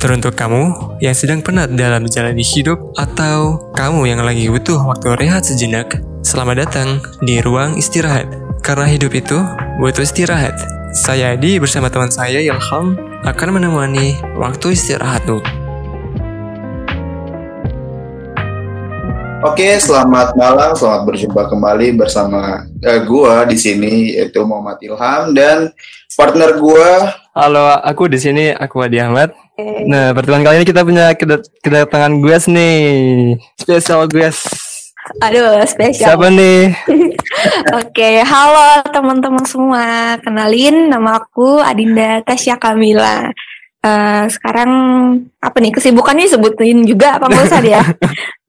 Teruntuk kamu yang sedang penat dalam menjalani hidup atau kamu yang lagi butuh waktu rehat sejenak, selamat datang di ruang istirahat. Karena hidup itu butuh istirahat. Saya Adi bersama teman saya Ilham akan menemani waktu istirahatmu. Oke, selamat malam, selamat berjumpa kembali bersama uh, gua di sini yaitu Muhammad Ilham dan partner gua. Halo, aku di sini aku Adi Ahmad. Nah, pertemuan kali ini kita punya kedatangan guest nih. Spesial guest. Aduh, spesial. Siapa nih? Oke, halo teman-teman semua. Kenalin nama aku Adinda Tasya Kamila. Uh, sekarang apa nih kesibukannya sebutin juga apa nggak usah ya?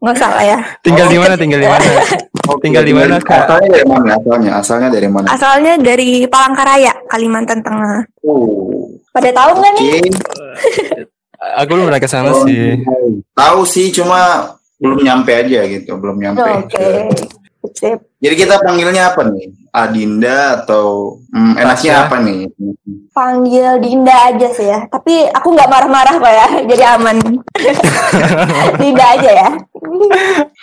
Nggak usah lah ya. Tinggal di mana? Tinggal di mana? tinggal di mana? Asalnya dari mana? Asalnya, asalnya dari mana? Asalnya dari Palangkaraya, Kalimantan Tengah. Oh. Pada tahu nggak nih? Aku belum pernah ke sana oh, sih. Tahu sih, cuma belum nyampe aja gitu, belum nyampe. Oke. Okay. Jadi kita panggilnya apa nih? Adinda atau hmm, enaknya apa nih? Panggil Dinda aja sih ya. Tapi aku nggak marah-marah kok ya, jadi aman. Dinda aja ya.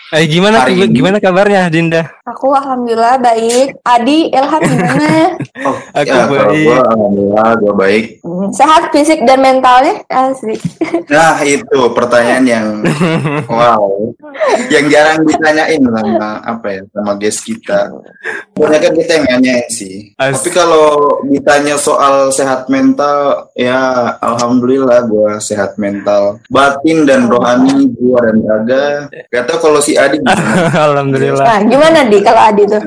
Eh gimana Hari gimana kabarnya Dinda? Aku alhamdulillah baik. Adi, Ilham gimana? oh, aku ya, baik. Gua, alhamdulillah gue baik. Hmm, sehat fisik dan mentalnya? Asik. Nah, itu pertanyaan yang wow. Yang jarang ditanyain sama apa ya sama guest kita. Banyak kan kita yang nanya sih. As Tapi kalau ditanya soal sehat mental, ya alhamdulillah gue sehat mental. Batin dan rohani, jiwa dan raga. Gak tau kalau si Adi gimana? Alhamdulillah. Nah, gimana di kalau Adi tuh?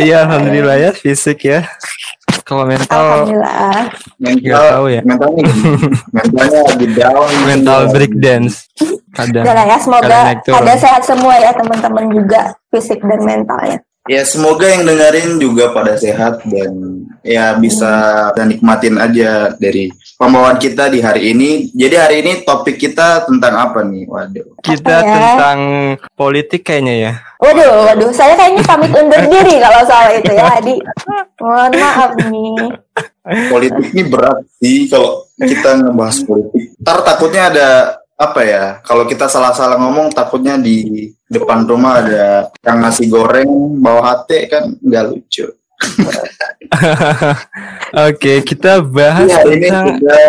Iya, alhamdulillah ya fisik ya. Kalau mental, alhamdulillah. Mental, tahu ya. Mentalnya, mentalnya lagi down. Mental break dance. Kadang. ya, semoga ada sehat semua ya teman-teman juga fisik dan mentalnya. Ya semoga yang dengerin juga pada sehat dan ya bisa hmm. nikmatin aja dari pembawaan kita di hari ini. Jadi hari ini topik kita tentang apa nih? Waduh. Kita ya? tentang politik kayaknya ya. Waduh, waduh, saya kayaknya pamit undur diri kalau soal itu ya, Adi. Mohon maaf nih. Politik ini berat sih kalau kita ngebahas politik. Ntar takutnya ada apa ya kalau kita salah-salah ngomong takutnya di depan rumah ada yang nasi goreng bawa hati kan nggak lucu Oke, kita bahas ya, tentang ini kita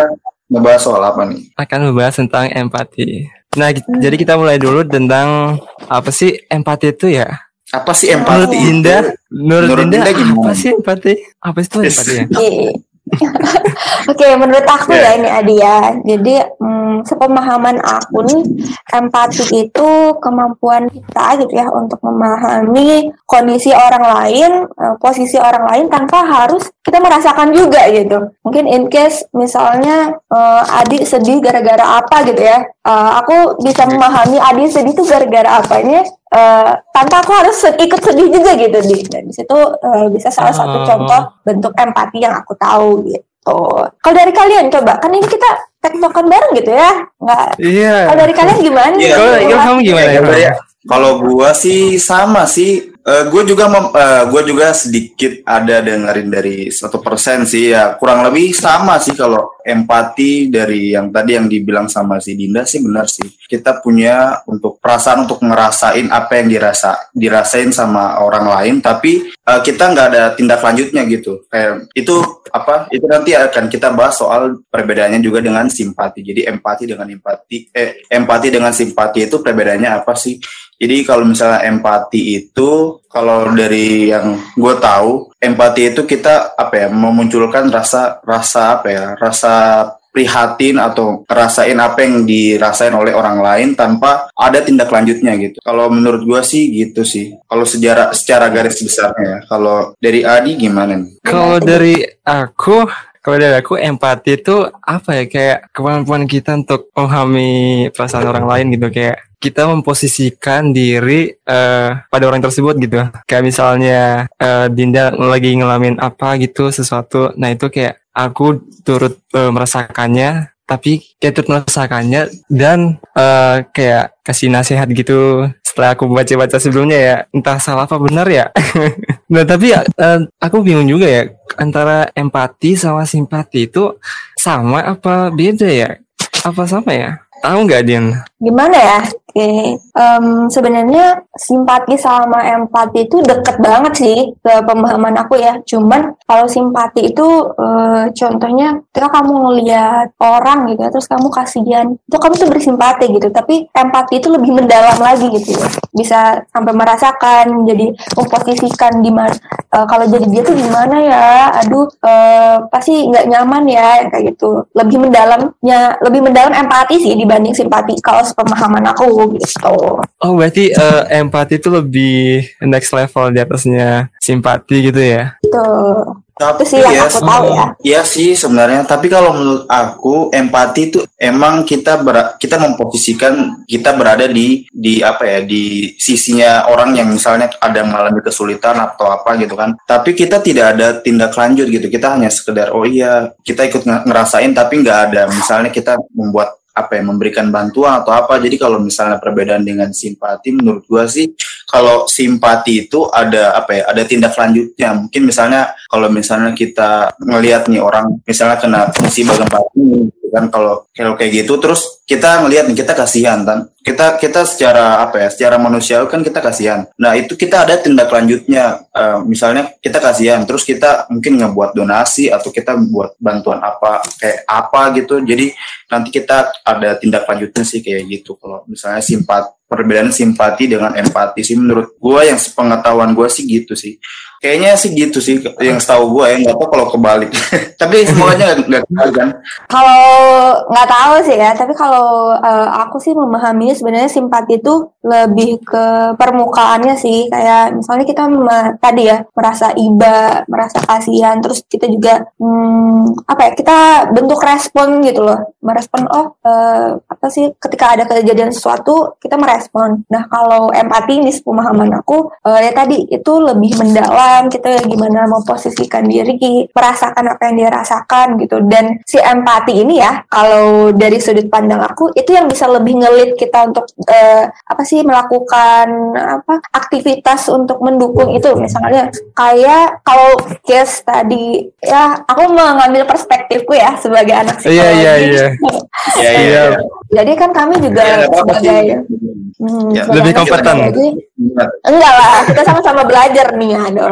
ngebahas soal apa nih? Akan membahas tentang empati. Nah, hmm. jadi kita mulai dulu tentang apa sih empati itu ya? Apa sih empati? Menurut Indah, menurut, menurut Indah, Indah apa sih empati? Apa itu empati ya? Oke, okay, menurut aku yeah. ya ini Adi ya. Jadi hmm, sepemahaman aku nih empati itu kemampuan kita gitu ya untuk memahami kondisi orang lain, eh, posisi orang lain tanpa harus kita merasakan juga gitu. Mungkin in case misalnya uh, Adi sedih gara-gara apa gitu ya. Uh, aku bisa memahami Adi sedih itu gara-gara apanya uh, tanpa aku harus ikut sedih juga gitu di. Dan di situ uh, bisa salah satu oh. contoh bentuk empati yang aku tahu gitu. Kalau dari kalian coba. Kan ini kita tektokan bareng gitu ya. Nggak. Iya. Kalau dari kalian gimana? Iya. kalau kamu gimana ya kalau gua sih sama sih Uh, eh, gue juga uh, eh, gue juga sedikit ada dengerin dari satu persen sih ya kurang lebih sama sih kalau empati dari yang tadi yang dibilang sama si Dinda sih benar sih. Kita punya untuk perasaan untuk ngerasain apa yang dirasa dirasain sama orang lain tapi uh, kita nggak ada tindak lanjutnya gitu. Kayak itu apa itu nanti akan kita bahas soal perbedaannya juga dengan simpati. Jadi empati dengan empati eh empati dengan simpati itu perbedaannya apa sih jadi kalau misalnya empati itu kalau dari yang gue tahu empati itu kita apa ya memunculkan rasa rasa apa ya rasa prihatin atau rasain apa yang dirasain oleh orang lain tanpa ada tindak lanjutnya gitu. Kalau menurut gue sih gitu sih. Kalau sejarah secara garis besarnya ya. Kalau dari Adi gimana? Kalau dari aku kalau dari aku empati itu apa ya? Kayak kemampuan kita untuk memahami perasaan orang lain gitu. Kayak kita memposisikan diri uh, pada orang tersebut gitu. Kayak misalnya uh, Dinda lagi ngelamin apa gitu sesuatu, nah itu kayak aku turut uh, merasakannya, tapi kayak turut merasakannya dan uh, kayak kasih nasihat gitu setelah aku baca-baca sebelumnya ya entah salah apa benar ya nah tapi uh, aku bingung juga ya antara empati sama simpati itu sama apa beda ya? Apa sama ya? Tahu nggak Din? Gimana ya? Oke, Em, sebenarnya simpati sama empati itu deket banget sih ke pemahaman aku ya. Cuman kalau simpati itu eh, contohnya ketika kamu ngelihat orang gitu, ya, terus kamu kasihan, itu kamu tuh bersimpati gitu. Tapi empati itu lebih mendalam lagi gitu ya. Bisa sampai merasakan, jadi memposisikan gimana. eh, kalau jadi dia tuh gimana ya? Aduh, eh, pasti nggak nyaman ya kayak gitu. Lebih mendalamnya, lebih mendalam empati sih dibanding simpati. Kalau sepemahaman aku gitu. Oh berarti eh, empati itu lebih next level di atasnya simpati gitu ya? Tuh. Tapi Itu sih yang ya, aku tahu ya. Iya sih sebenarnya, tapi kalau menurut aku empati itu emang kita ber, kita memposisikan kita berada di di apa ya di sisinya orang yang misalnya ada mengalami kesulitan atau apa gitu kan. Tapi kita tidak ada tindak lanjut gitu. Kita hanya sekedar oh iya kita ikut nge- ngerasain tapi nggak ada misalnya kita membuat apa ya memberikan bantuan atau apa. Jadi kalau misalnya perbedaan dengan simpati menurut gua sih kalau simpati itu ada apa ya ada tindak lanjutnya. Mungkin misalnya kalau misalnya kita ngelihat nih orang misalnya kena musibah gempa kan kalau kalau kayak gitu terus kita ngelihat nih kita kasihan kan kita kita secara apa ya secara manusiawi kan kita kasihan. Nah itu kita ada tindak lanjutnya. Eh, misalnya kita kasihan terus kita mungkin ngebuat donasi atau kita buat bantuan apa kayak apa gitu. Jadi nanti kita ada tindak lanjutnya sih kayak gitu. Kalau misalnya simpat perbedaan simpati dengan empati sih menurut gua yang sepengetahuan gua sih gitu sih kayaknya sih gitu sih yang setahu gua ya nggak tahu kalau kebalik tapi semuanya nggak- kan Kalau nggak tahu sih ya, tapi kalau eh, aku sih memahaminya sebenarnya simpati itu lebih ke permukaannya sih. Kayak misalnya kita tadi ya merasa iba, merasa kasihan, terus kita juga hmm, apa ya? Kita bentuk respon gitu loh, merespon oh eh, apa sih? Ketika ada kejadian sesuatu kita merespon. Nah kalau empati ini pemahaman aku eh, ya tadi itu lebih mendalam. Kita gimana memposisikan diri, merasakan apa yang dia rasakan gitu. Dan si empati ini ya, kalau dari sudut pandang aku itu yang bisa lebih ngelit kita untuk eh, apa sih melakukan apa aktivitas untuk mendukung itu misalnya kayak kalau case tadi ya aku mengambil perspektifku ya sebagai anak psikologi. Iya iya iya. ya Iya. Jadi kan kami juga Ya, sebagai hmm, Ya, sebagai lebih kompeten. psikologi, enggak lah, kita sama-sama belajar nih ya dong.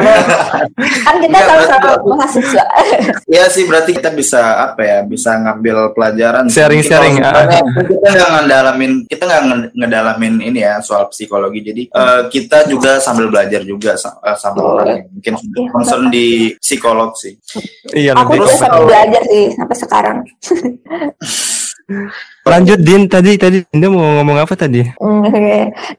kan kita Enggak, sama-sama mahasiswa. ya sih berarti kita bisa apa ya bisa ngambil pelajaran Sharing-sharing, Kita- ah. kita nggak ngedalamin kita nggak nge- ngedalamin ini ya soal psikologi jadi eh, kita juga sambil belajar juga eh, sama Betul. orang yang mungkin Iya, concern di psikolog sih Iya aku juga sambil belajar sih sampai sekarang. Lanjut Din tadi tadi Dinda mau ngomong apa tadi? Hmm.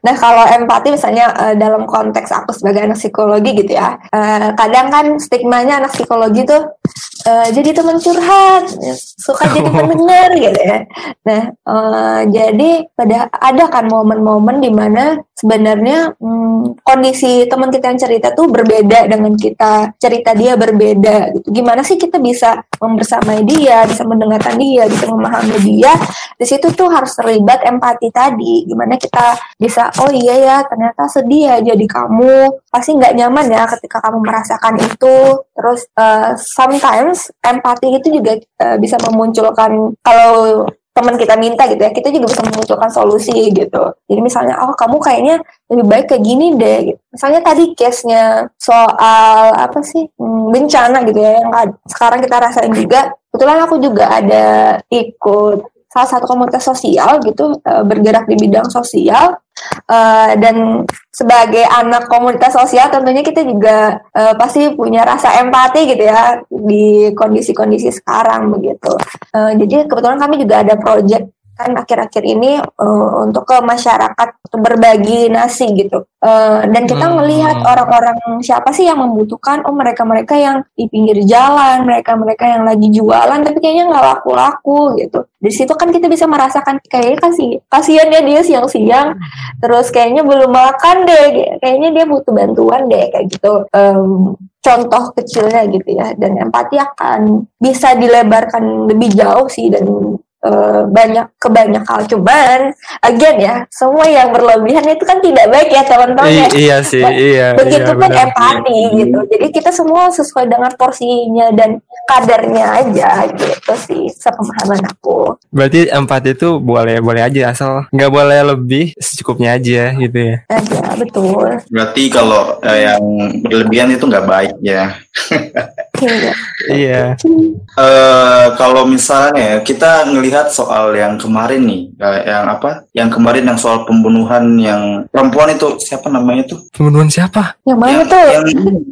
Nah kalau empati misalnya eh, dalam konteks aku sebagai anak psikologi gitu ya, eh, kadang kan stigmanya anak psikologi tuh eh, jadi teman curhat, suka jadi pendengar gitu ya. Nah jadi pada ada kan momen-momen di mana sebenarnya hmm, kondisi teman kita yang cerita tuh berbeda dengan kita cerita dia berbeda gitu. Gimana sih kita bisa membersamai dia, bisa mendengarkan dia, bisa memahami dia di situ tuh harus terlibat empati tadi. Gimana kita bisa oh iya ya ternyata sedih ya jadi kamu. Pasti nggak nyaman ya ketika kamu merasakan itu. Terus eh, sometimes empati itu juga eh, bisa memunculkan kalau teman kita minta gitu ya kita juga bisa memunculkan solusi gitu. Jadi misalnya oh kamu kayaknya lebih baik kayak gini deh. Gitu. misalnya tadi case-nya soal apa sih hmm, bencana gitu ya yang sekarang kita rasain juga. Kebetulan aku juga ada ikut salah satu komunitas sosial gitu eh, bergerak di bidang sosial Eh, dan sebagai anak komunitas sosial tentunya kita juga eh, pasti punya rasa empati gitu ya di kondisi-kondisi sekarang begitu. Jadi kebetulan kami juga ada project kan akhir-akhir ini eh, untuk ke masyarakat berbagi nasi gitu. Eh, dan kita Hmm. melihat orang-orang siapa sih yang membutuhkan? Oh mereka-mereka yang di pinggir jalan mereka-mereka yang lagi jualan tapi kayaknya nggak laku-laku gitu. Di situ kan kita bisa merasakan kayaknya kasih kasihan ya dia siang-siang terus kayaknya belum makan deh kayaknya dia butuh bantuan deh kayak gitu. Em, contoh kecilnya gitu ya dan empati akan bisa dilebarkan lebih jauh sih dan eh, banyak ke banyak hal cuman again ya semua yang berlebihan itu kan tidak baik ya teman-teman ya. I- iya sih, iya. begitu iya, pun benar. empati gitu jadi kita semua sesuai dengan porsinya dan kadarnya aja gitu sih sepemahaman aku. Berarti empati itu boleh boleh aja asal nggak boleh lebih secukupnya aja gitu ya. Aja betul. Berarti kalau eh, yang berlebihan itu nggak baik ya. Iya. Eh kalau misalnya kita ngelihat soal yang kemarin nih, eh, yang apa? Yang kemarin yang soal pembunuhan yang perempuan itu siapa namanya tuh? Pembunuhan siapa? Yang mana yang, tuh? Yang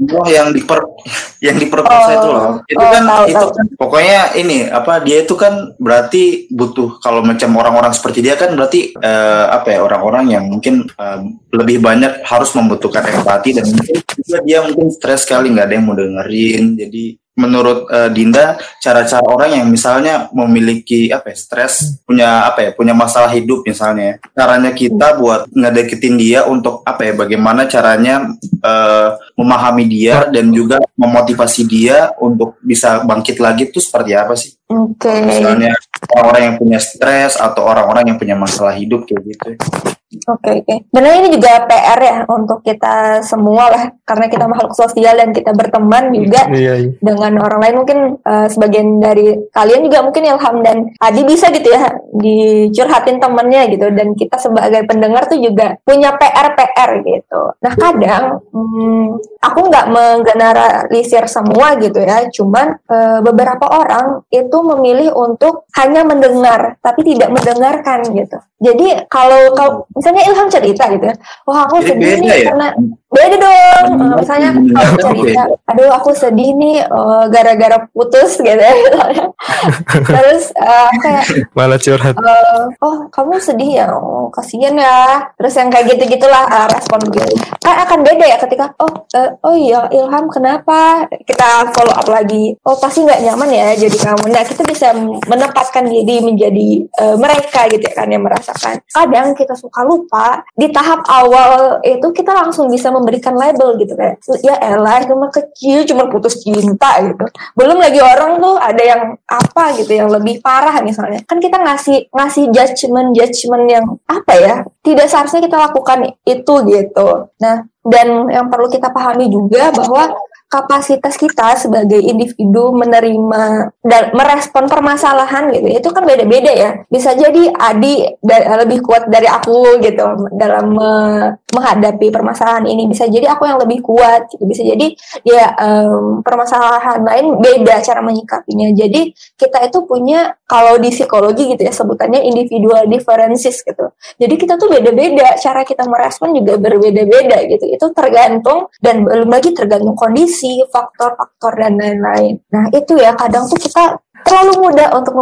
oh, yang diper yang diperkosa Oh. itu loh. Itu Oh, kan tahu, itu tahu. kan pokoknya ini apa dia itu kan berarti butuh kalau macam orang-orang seperti dia kan berarti eh, apa ya orang-orang yang mungkin eh, lebih banyak harus membutuhkan empati dan mungkin juga dia mungkin stres sekali nggak ada yang mau dengerin. Jadi menurut eh, Dinda cara-cara orang yang misalnya memiliki apa ya, stres punya apa ya punya masalah hidup misalnya caranya kita buat ngedeketin dia untuk apa ya bagaimana caranya eh, memahami dia dan juga memotivasi dia untuk bisa bangkit lagi itu seperti apa sih? Oke. misalnya orang-orang yang punya stres atau orang-orang yang punya masalah hidup kayak gitu Oke oke. Benar ini juga PR ya untuk kita semua lah karena kita makhluk sosial dan kita berteman juga Iya. iya. dengan orang lain mungkin eh, sebagian dari kalian juga mungkin Ilham dan Adi bisa gitu ya dicurhatin temennya gitu dan kita sebagai pendengar tuh juga punya PR PR gitu. Nah kadang hmm, aku nggak menggeneralisir semua gitu ya, cuman eh, beberapa orang itu memilih untuk hanya mendengar tapi tidak mendengarkan gitu. Jadi kalau kalau misalnya Ilham cerita gitu ya, wah aku sedih nih ya? karena beda dong. Mendengar misalnya kalau cerita, aduh aku sedih nih eh, gara-gara putus gitu ya. Terus eh, kayak Malah curhat. eh, oh kamu sedih ya, oh kasihan ya. Terus yang kayak gitu gitulah eh, respon gitu. Kan akan beda ya ketika oh eh, oh iya Ilham kenapa? Kita follow up lagi. Oh pasti nggak nyaman ya jadi kamu. Nah kita bisa menempatkan diri menjadi eh, mereka gitu ya kan yang merasakan. Kadang kita suka lupa di tahap awal itu kita langsung bisa memberikan label gitu kayak ya elah cuma kecil cuma putus cinta gitu. Belum lagi orang tuh ada yang apa gitu yang lebih parah misalnya. Kan kita ngasih ngasih judgement judgement yang apa ya tidak seharusnya kita lakukan itu gitu. Nah dan yang perlu kita pahami juga bahwa kapasitas kita sebagai individu menerima dan merespon permasalahan gitu itu kan beda-beda ya. Bisa jadi Adi lebih kuat dari aku gitu dalam menghadapi permasalahan ini. Bisa jadi aku yang lebih kuat gitu. Bisa jadi ya em, permasalahan lain beda cara menyikapinya. Jadi kita itu punya kalau di psikologi gitu ya sebutannya individual differences gitu. Jadi kita tuh beda-beda. Cara kita merespon juga berbeda-beda gitu. Itu tergantung dan belum lagi tergantung kondisi faktor-faktor dan lain-lain. Nah itu ya kadang tuh kita terlalu mudah untuk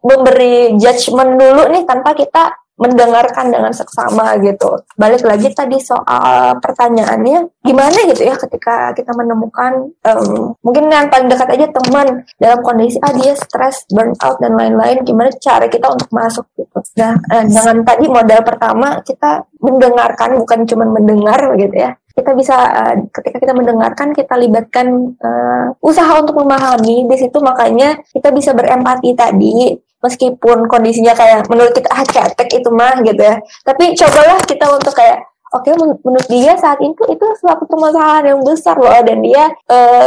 memberi judgement dulu nih tanpa kita mendengarkan dengan seksama gitu. Balik lagi tadi soal pertanyaannya, gimana gitu ya ketika kita menemukan em, mungkin yang paling dekat aja teman dalam kondisi ah dia stres, burnout dan lain-lain, gimana cara kita untuk masuk gitu. Nah, eh, dengan tadi modal pertama kita mendengarkan bukan cuma mendengar gitu ya. Kita bisa eh, ketika kita mendengarkan kita libatkan eh, usaha untuk memahami di situ makanya kita bisa berempati tadi meskipun kondisinya kayak menurut kita ah cetek itu mah gitu ya tapi cobalah kita untuk kayak oke men- menurut dia saat itu itu suatu permasalahan yang besar loh dan dia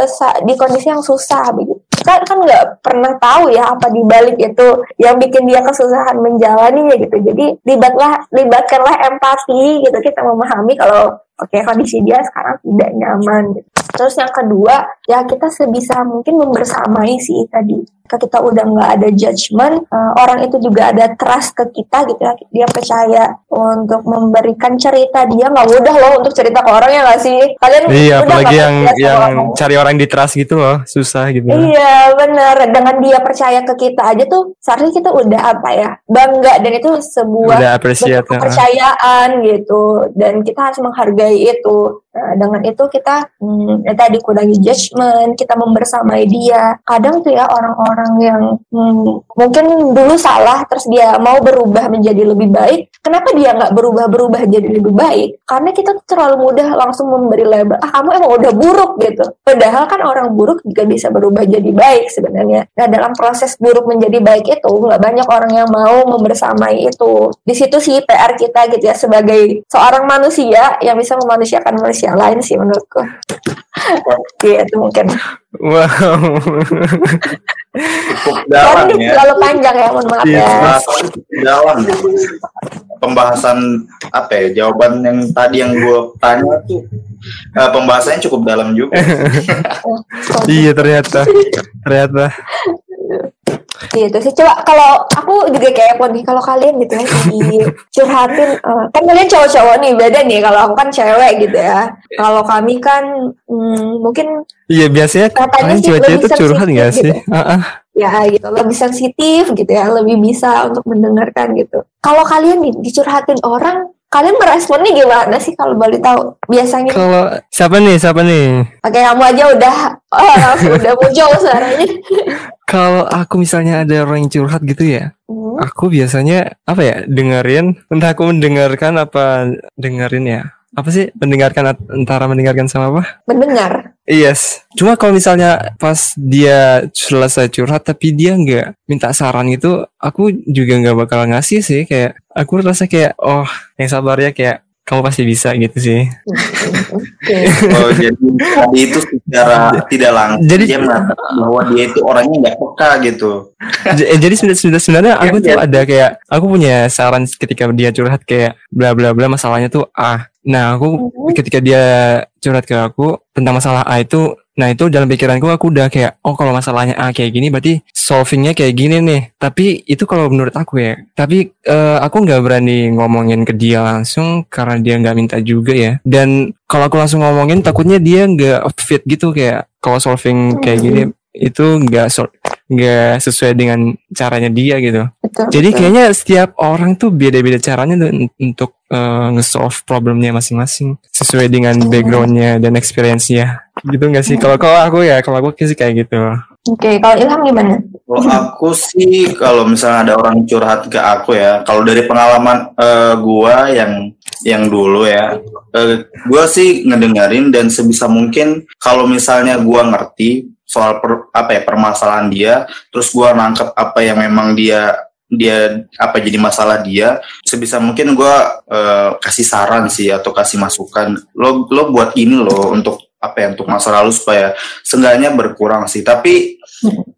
sa- di kondisi yang susah begitu kan kan nggak pernah tahu ya apa di balik itu yang bikin dia kesusahan menjalani gitu jadi libatlah libatkanlah empati gitu kita memahami kalau oke kondisi dia sekarang tidak nyaman gitu. Terus yang kedua, ya kita sebisa mungkin membersamai sih tadi. Ketika kita udah nggak ada judgement, eh, orang itu juga ada trust ke kita gitu ya. Dia percaya untuk memberikan cerita dia nggak mudah loh untuk cerita ke orang ya nggak sih? Kalian Iya, udah apalagi yang yang orang. cari orang di trust gitu loh, susah gitu. Iya benar dengan dia percaya ke kita aja tuh seharusnya kita udah apa ya bangga dan itu sebuah ya. kepercayaan gitu dan kita harus menghargai itu Nah, dengan itu kita hmm, ya tadi kurangi judgment kita membersamai dia kadang tuh ya orang-orang yang hmm, mungkin dulu salah terus dia mau berubah menjadi lebih baik. Kenapa dia nggak berubah-berubah jadi lebih baik? Karena kita terlalu mudah langsung memberi label ah kamu emang udah buruk gitu. Padahal kan orang buruk juga bisa berubah jadi baik sebenarnya. Nah dalam proses buruk menjadi baik itu nggak banyak orang yang mau membersamai itu. Di situ sih PR kita gitu ya sebagai seorang manusia yang bisa memanusiakan manusia lain sih menurutku gitu mungkin Wow. cukup dalam ya terlalu panjang ya, mohon maaf Iya, ya. Dalam pembahasan apa ya jawaban yang tadi yang gue tanya tuh eh, pembahasannya cukup dalam juga iya ternyata. Ternyata. Gitu sih coba kalau aku juga kayak nih kalau kalian gitu ya dicurhatin eh, kan kalian cowok-cowok nih beda nih kalau aku kan cewek gitu ya kalau kami kan hmm, mungkin Iya biasanya Katanya sih cewek-cewek tuh curhat sensitif nggak gitu. sih? Ah, ah. ya gitu lebih sensitif gitu ya lebih bisa untuk mendengarkan gitu kalau kalian nih dicurhatin orang kalian meresponnya gimana sih kalau boleh tahu? Biasanya Kalau siapa nih? Siapa nih? pakai kamu aja udah. Oh langsung udah muncul suaranya. Kalau aku misalnya ada orang yang curhat gitu ya, Hmm, aku biasanya apa ya dengerin. Entah aku mendengarkan apa dengerin ya. Apa sih? Mendengarkan antara mendengarkan sama apa? Mendengar yes cuma kalau misalnya pas dia selesai curhat tapi dia nggak minta saran gitu aku juga nggak bakal ngasih sih kayak aku rasa kayak oh yang sabar ya kayak kamu pasti bisa gitu sih. oh jadi tadi itu secara tidak langsung Jadi- dia mengatakan bahwa dia itu orangnya nggak peka gitu eh, jadi sebenarnya sebenarnya- sebenarnya aku Iya, tuh iya. ada kayak aku punya saran ketika dia curhat kayak bla bla bla masalahnya tuh A. Nah, aku Mhm. ketika dia curhat ke aku tentang masalah A itu, nah itu dalam pikiranku aku udah kayak oh kalau masalahnya A kayak gini berarti solvingnya kayak gini nih. Tapi itu kalau menurut aku ya. Tapi eh, aku nggak berani ngomongin ke dia langsung karena dia nggak minta juga ya. Dan kalau aku langsung ngomongin takutnya dia nggak fit gitu kayak kalau solving kayak gini itu nggak nggak sesuai dengan caranya dia gitu. betul Jadi betul. kayaknya setiap orang tuh beda-beda caranya tuh un- untuk eh, nge-solve problemnya masing-masing sesuai dengan Oh. backgroundnya dan experience-nya. Gitu nggak sih? Kalau kalau aku ya, kalau aku sih kayak gitu. oke kalau Ilham gimana Kalau aku sih kalau misalnya ada orang curhat ke aku ya, kalau dari pengalaman eh, gua yang yang dulu ya, eh, gua sih ngedengerin dan sebisa mungkin kalau misalnya gua ngerti soal per- apa ya permasalahan dia, terus gua nangkep apa yang memang dia dia apa jadi masalah dia sebisa mungkin gua eh, kasih saran sih atau kasih masukan. Lo lo buat ini loh untuk apa ya untuk masa lalu supaya seenggaknya berkurang sih. Tapi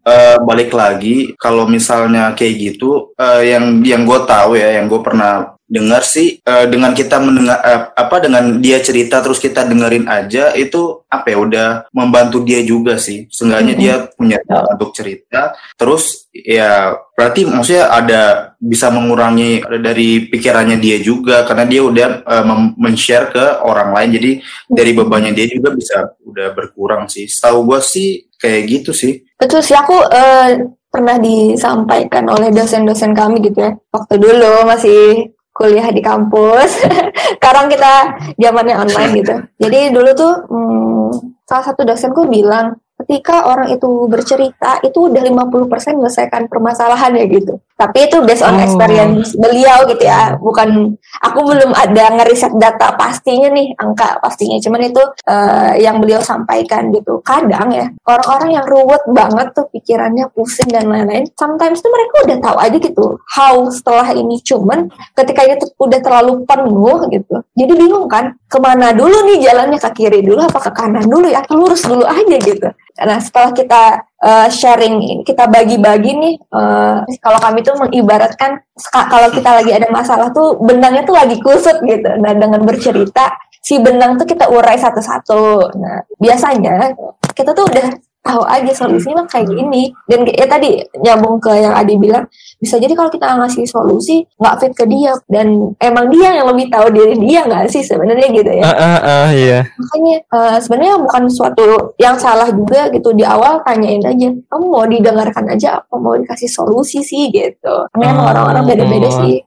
eh, balik lagi kalau misalnya kayak gitu eh, yang yang gue tahu ya yang gue pernah dengar sih eh, dengan kita mendengar eh, apa dengan dia cerita terus kita dengerin aja itu apa ya udah membantu dia juga sih. Seenggaknya Mhm. dia punya cara untuk cerita. Terus ya berarti maksudnya ada bisa mengurangi dari pikirannya dia juga karena dia udah mem- men-share ke orang lain. Jadi dari bebannya dia juga bisa udah berkurang sih. Setahu gue sih kayak gitu sih. Betul sih aku eh, pernah disampaikan oleh dosen-dosen kami gitu ya. Waktu dulu masih kuliah di kampus. Sekarang kita zamannya online gitu. Jadi dulu tuh hmm, salah satu dosenku bilang ketika orang itu bercerita itu udah 50% menyelesaikan permasalahannya gitu. Tapi itu based on Oh. experience beliau gitu ya. Bukan aku belum ada ngeriset data pastinya nih, angka pastinya. Cuman itu eh, yang beliau sampaikan gitu. Kadang ya orang-orang yang ruwet banget tuh pikirannya pusing dan lain-lain. Sometimes tuh mereka udah tahu aja gitu how setelah ini. Cuman ketika ini tuh udah terlalu penuh gitu. Jadi bingung kan ke mana dulu nih jalannya ke kiri dulu apa ke kanan dulu ya lurus dulu aja gitu. Nah setelah kita eh, sharing kita bagi-bagi nih eh, kalau kami tuh mengibaratkan seka- kalau kita lagi ada masalah tuh benangnya tuh lagi kusut gitu. Nah dengan bercerita si benang tuh kita urai satu-satu. Nah biasanya kita tuh udah tahu aja solusinya mah kayak gini. Dan ya tadi nyambung ke yang Adi bilang bisa jadi kalau kita ngasih solusi nggak fit ke dia. Dan emang dia yang lebih tahu diri dia nggak sih sebenarnya gitu ya? Ah, ah, ah, iya. makanya eh, sebenarnya bukan suatu yang salah juga gitu. Di awal tanyain aja kamu mau didengarkan aja apa? Mau dikasih solusi sih? gitu. Karena emang Oh. orang-orang beda-beda sih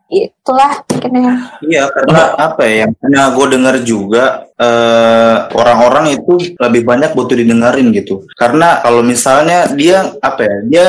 itulah mungkin Iya karena apa ya pernah gue dengar juga eh, orang-orang itu lebih banyak butuh didengerin gitu. Karena kalau misalnya dia apa ya dia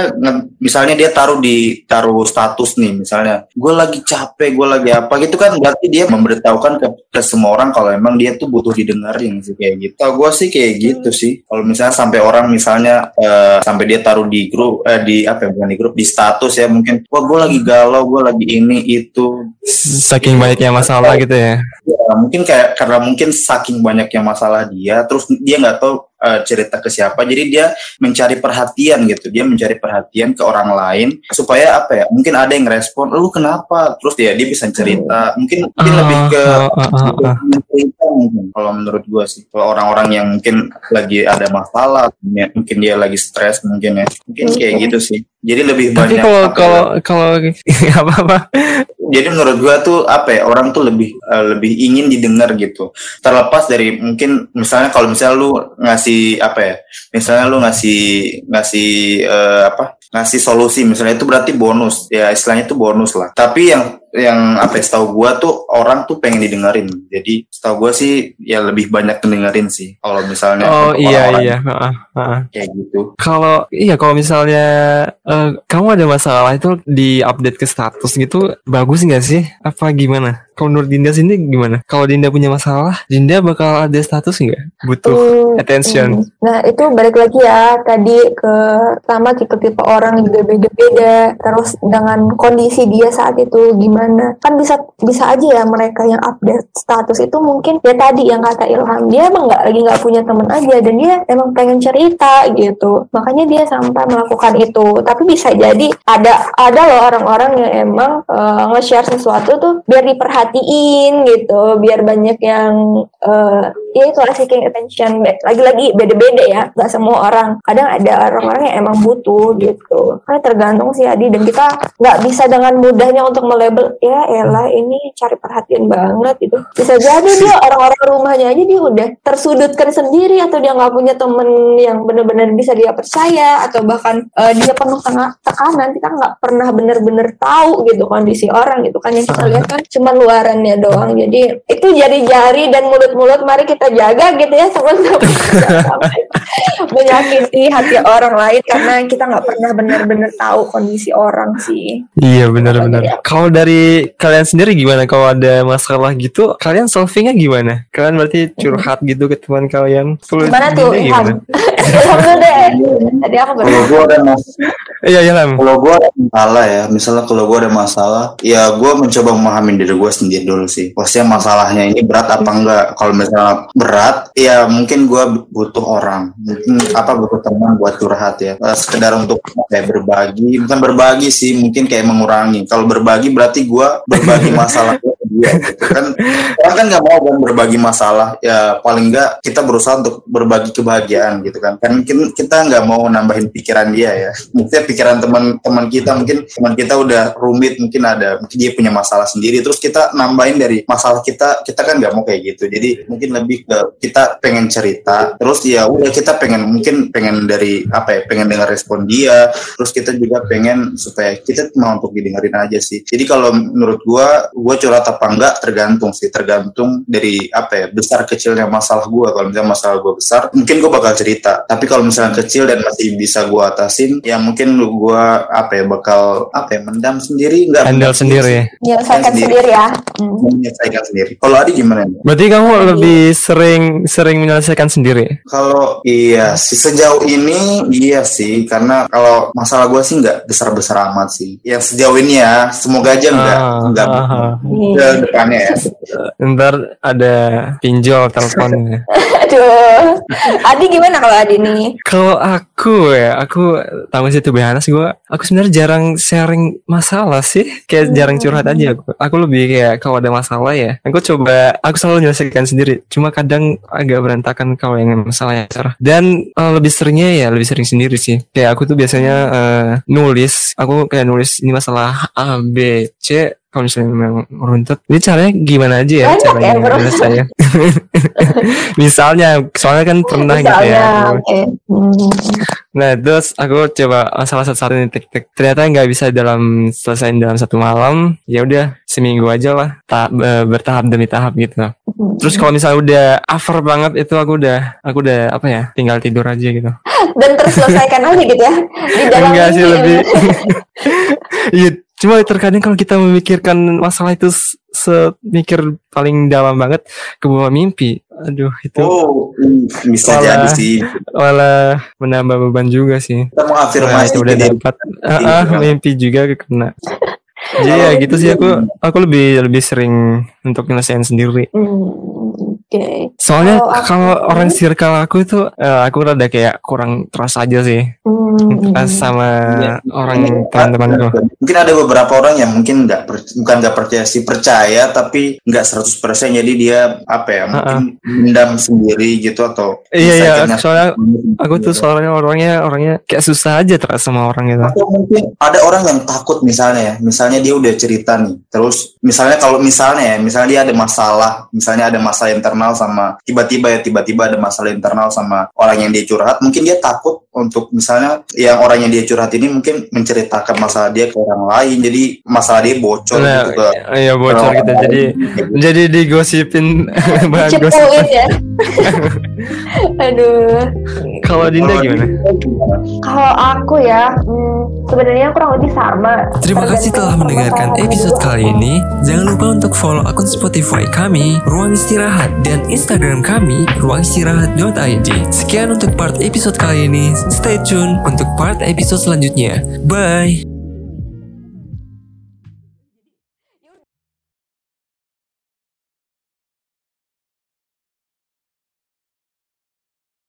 misalnya dia taruh di taruh status nih misalnya gue lagi capek gue lagi apa gitu kan berarti dia memberitahukan ke, ke semua orang kalau emang dia tuh butuh didengerin sih kayak gitu. Gue sih kayak gitu sih. Kalau misalnya sampai orang misalnya eh, sampai dia taruh di grup eh, di apa ya bukan di grup di status ya mungkin wah gue lagi galau gue lagi ini itu Saking banyaknya masalah gitu ya. Ya, mungkin kayak karena mungkin saking banyaknya masalah dia, terus dia nggak tahu eh, cerita ke siapa. Jadi dia mencari perhatian gitu. Dia mencari perhatian ke orang lain supaya apa ya? Mungkin ada yang respon, "Lu kenapa?" Terus dia dia bisa cerita. Mungkin mungkin Ah, lebih ke ah, ah, ah, ah. cerita mungkin kalau menurut gua sih. Kalau orang-orang yang mungkin lagi ada masalah, mungkin dia lagi stres mungkin ya. Mungkin kayak Mungkin. gitu sih. Jadi lebih Tapi banyak kalau apa ya, kalau kalau apa apa? jadi menurut gua tuh apa ya orang tuh lebih eh, lebih ingin didengar gitu. Terlepas dari mungkin misalnya kalau misalnya lu ngasih apa ya misalnya lu ngasih ngasih eh, apa ngasih solusi. Misalnya itu berarti bonus. Ya istilahnya itu bonus lah. Tapi yang yang apa ya, setahu gua tuh orang tuh pengen didengerin jadi setahu gua sih ya lebih banyak mendengerin sih kalau misalnya Oh iya orang-orang iya. ah, ah. kayak gitu Kalau iya kalau misalnya eh, kamu ada masalah itu di update ke status gitu bagus nggak sih? Apa gimana? Kalau menurut Dinda sini gimana? Kalau Dinda punya masalah, Dinda bakal ada status nggak? Butuh Hmm, attention. hmm. Nah itu balik lagi ya tadi ke sama tipe-tipe orang juga beda-beda. Terus dengan kondisi dia saat itu gimana? Kan bisa bisa aja ya mereka yang update status itu mungkin ya tadi yang kata Ilham dia emang nggak lagi nggak punya teman aja dan dia emang pengen cerita gitu. Makanya dia sampai melakukan itu. Tapi bisa jadi ada ada loh orang-orang yang emang eh, nge-share sesuatu tuh biar diperhatiin gitu, biar banyak yang eh, ya itu seeking attention. Lagi-lagi beda-beda ya nggak semua orang. Kadang ada orang-orang yang emang butuh gitu. Karena tergantung sih Adi. Dan kita nggak bisa dengan mudahnya untuk melabel ya elah ini cari perhatian banget gitu. Bisa jadi dia orang-orang rumahnya aja dia udah tersudutkan sendiri atau dia nggak punya temen yang benar-benar bisa dia percaya atau bahkan eh, dia penuh tengah tekanan. Kita nggak pernah benar-benar tahu gitu kondisi orang gitu kan. Yang kita lihat kan cuma luarannya doang. Jadi itu jari-jari dan mulut-mulut. Mari kita jaga gitu ya sampai menyakiti hati orang lain karena kita nggak pernah benar-benar tahu kondisi orang sih. Iya benar-benar. Kalau dari kalian sendiri gimana? Kalau ada masalah gitu, kalian solvingnya gimana? Kalian berarti curhat gitu ke teman kalian? Gimana tuh Ilham Ilham dulu deh tadi aku kalau gua ada mas Iya iya Lam. Kalau gue ada masalah ya, misalnya kalau gue ada masalah, ya gue mencoba memahami diri gue sendiri dulu sih. Maksudnya masalahnya ini berat apa enggak? Kalau misalnya berat, ya mungkin gue butuh orang, mungkin apa butuh teman buat curhat ya. Eh, sekedar untuk kayak berbagi, bukan berbagi sih, mungkin kayak mengurangi. Kalau berbagi berarti gue berbagi masalah dia gitu kan. Kan nggak mau kan berbagi masalah, ya paling enggak kita berusaha untuk berbagi kebahagiaan gitu kan. Kan mungkin kita nggak mau nambahin pikiran dia ya. Mungkin pikiran teman-teman kita mungkin teman kita udah rumit mungkin ada mungkin dia punya masalah sendiri terus kita nambahin dari masalah kita kita kan nggak mau kayak gitu jadi mungkin lebih ke kita pengen cerita terus ya udah kita pengen mungkin pengen dari apa ya pengen dengar respon dia terus kita juga pengen supaya kita mau untuk didengerin aja sih jadi kalau menurut gua gua curhat apa enggak tergantung sih tergantung dari apa ya besar kecilnya masalah gua kalau misalnya masalah gua besar mungkin gua bakal cerita tapi kalau misalnya kecil dan masih bisa gua atasin ya mungkin gua apa ya bakal apa ya mendam sendiri enggak Handle mendam sendiri ya. menyelesaikan Sendiri. sendiri ya Hmm. menyelesaikan sendiri kalau Adi gimana nih? Berarti kamu Iya. lebih sering sering menyelesaikan sendiri. Kalau iya sih sejauh ini iya sih karena kalau masalah gue sih nggak besar besar amat sih. Yang sejauh ini ya semoga aja nggak Ah, nggak ah, ah. Ke depannya ya. Ntar ada pinjol teleponnya. aduh Adi gimana kalau Adi nih Kalau aku ya, aku tahu sih tuh Behanas gue, aku sebenarnya jarang sharing masalah sih, kayak jarang curhat aja aku. Aku lebih kayak kalau ada masalah ya, aku coba, aku selalu menyelesaikan sendiri. Cuma kadang agak berantakan kalau yang masalahnya cara. Dan eh, lebih seringnya ya lebih sering sendiri sih. Kayak aku tuh biasanya eh, nulis, aku kayak nulis ini masalah A, B, C. Kalau misalnya memang runtut, ini caranya gimana aja ya ya, caranya bro. menurut saya. Misalnya, soalnya kan pernah gitu misalnya ya. oke Hmm. Nah terus aku coba salah satu-satu nih tik-tik. Ternyata nggak bisa dalam selesaiin dalam satu malam. Ya udah seminggu aja lah. Ta- be- bertahap demi tahap gitu. Terus kalau misalnya udah over banget itu aku udah aku udah apa ya tinggal tidur aja gitu. dan terselesaikan aja gitu ya di dalam Enggak sih lebih. Cuma terkadang kalau kita memikirkan masalah itu semikir paling dalam banget ke bawah mimpi. Aduh itu Oh bisa Malah- jadi sih. malah menambah beban juga sih. Kita Nah, mengafirmasi itu udah dapat ah, ah, Iya. mimpi juga kena. Jadi ya gitu sih aku aku lebih lebih sering untuk nyelesain sendiri. Hmm, Oke Oke. Soalnya Kalau aku- kalau orang circle aku itu eh, aku rada kayak kurang trust aja sih Hmm. Trust sama Iya. orang teman-temanku. Mungkin ada beberapa orang yang mungkin nggak per- bukan nggak percaya sih percaya tapi nggak 100% jadi dia apa ya mungkin mendam sendiri gitu atau Iya iya, soalnya aku tuh soalnya orangnya orangnya kayak susah aja trust sama orang gitu. Atau mungkin ada orang yang takut misalnya ya, misalnya dia udah cerita nih, terus misalnya kalau misalnya ya, misalnya dia ada masalah, misalnya ada masalah internal sama tiba-tiba ya tiba-tiba ada masalah internal sama orang yang dia curhat, mungkin dia takut untuk misalnya yang orang yang dia curhat ini mungkin menceritakan masalah dia ke orang lain, jadi masalah dia bocor Nah, gitu ke iya bocor orang gitu lain. jadi jadi digosipin bahan gosip. Ya. Aduh. Kalau Dinda gimana? Kalau aku ya, hmm, sebenarnya kurang lebih sama. Terima kasih telah mendengarkan episode kali ini. Jangan lupa untuk follow akun Spotify kami, Ruang Istirahat, dan Instagram kami, ruangistirahat.id. Sekian untuk part episode kali ini. Stay tune untuk part episode selanjutnya. Bye!